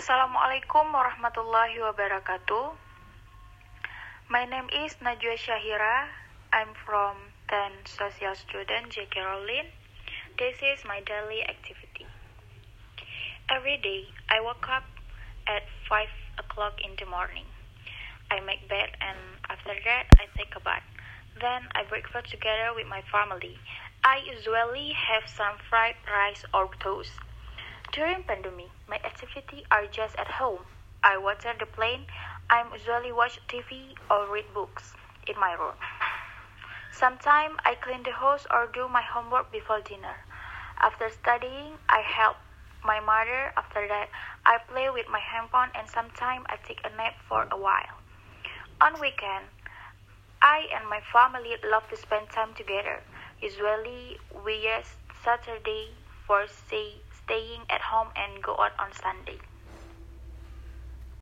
Assalamualaikum warahmatullahi wabarakatuh. My name is Najwa Shahira. I'm from 10 Social Student J. Caroline. This is my daily activity. Every day, I wake up at 5 o'clock in the morning. I make bed and after that, I take a bath. Then I breakfast together with my family. I usually have some fried rice or toast. During pandemic, my activities are just at home. I water the plant. I usually watch TV or read books in my room. Sometimes I clean the house or do my homework before dinner. After studying, I help my mother. After that, I play with my handphone and sometimes I take a nap for a while. On weekend, I and my family love to spend time together. Usually, we use Saturday for stay, staying home and go out on Sunday.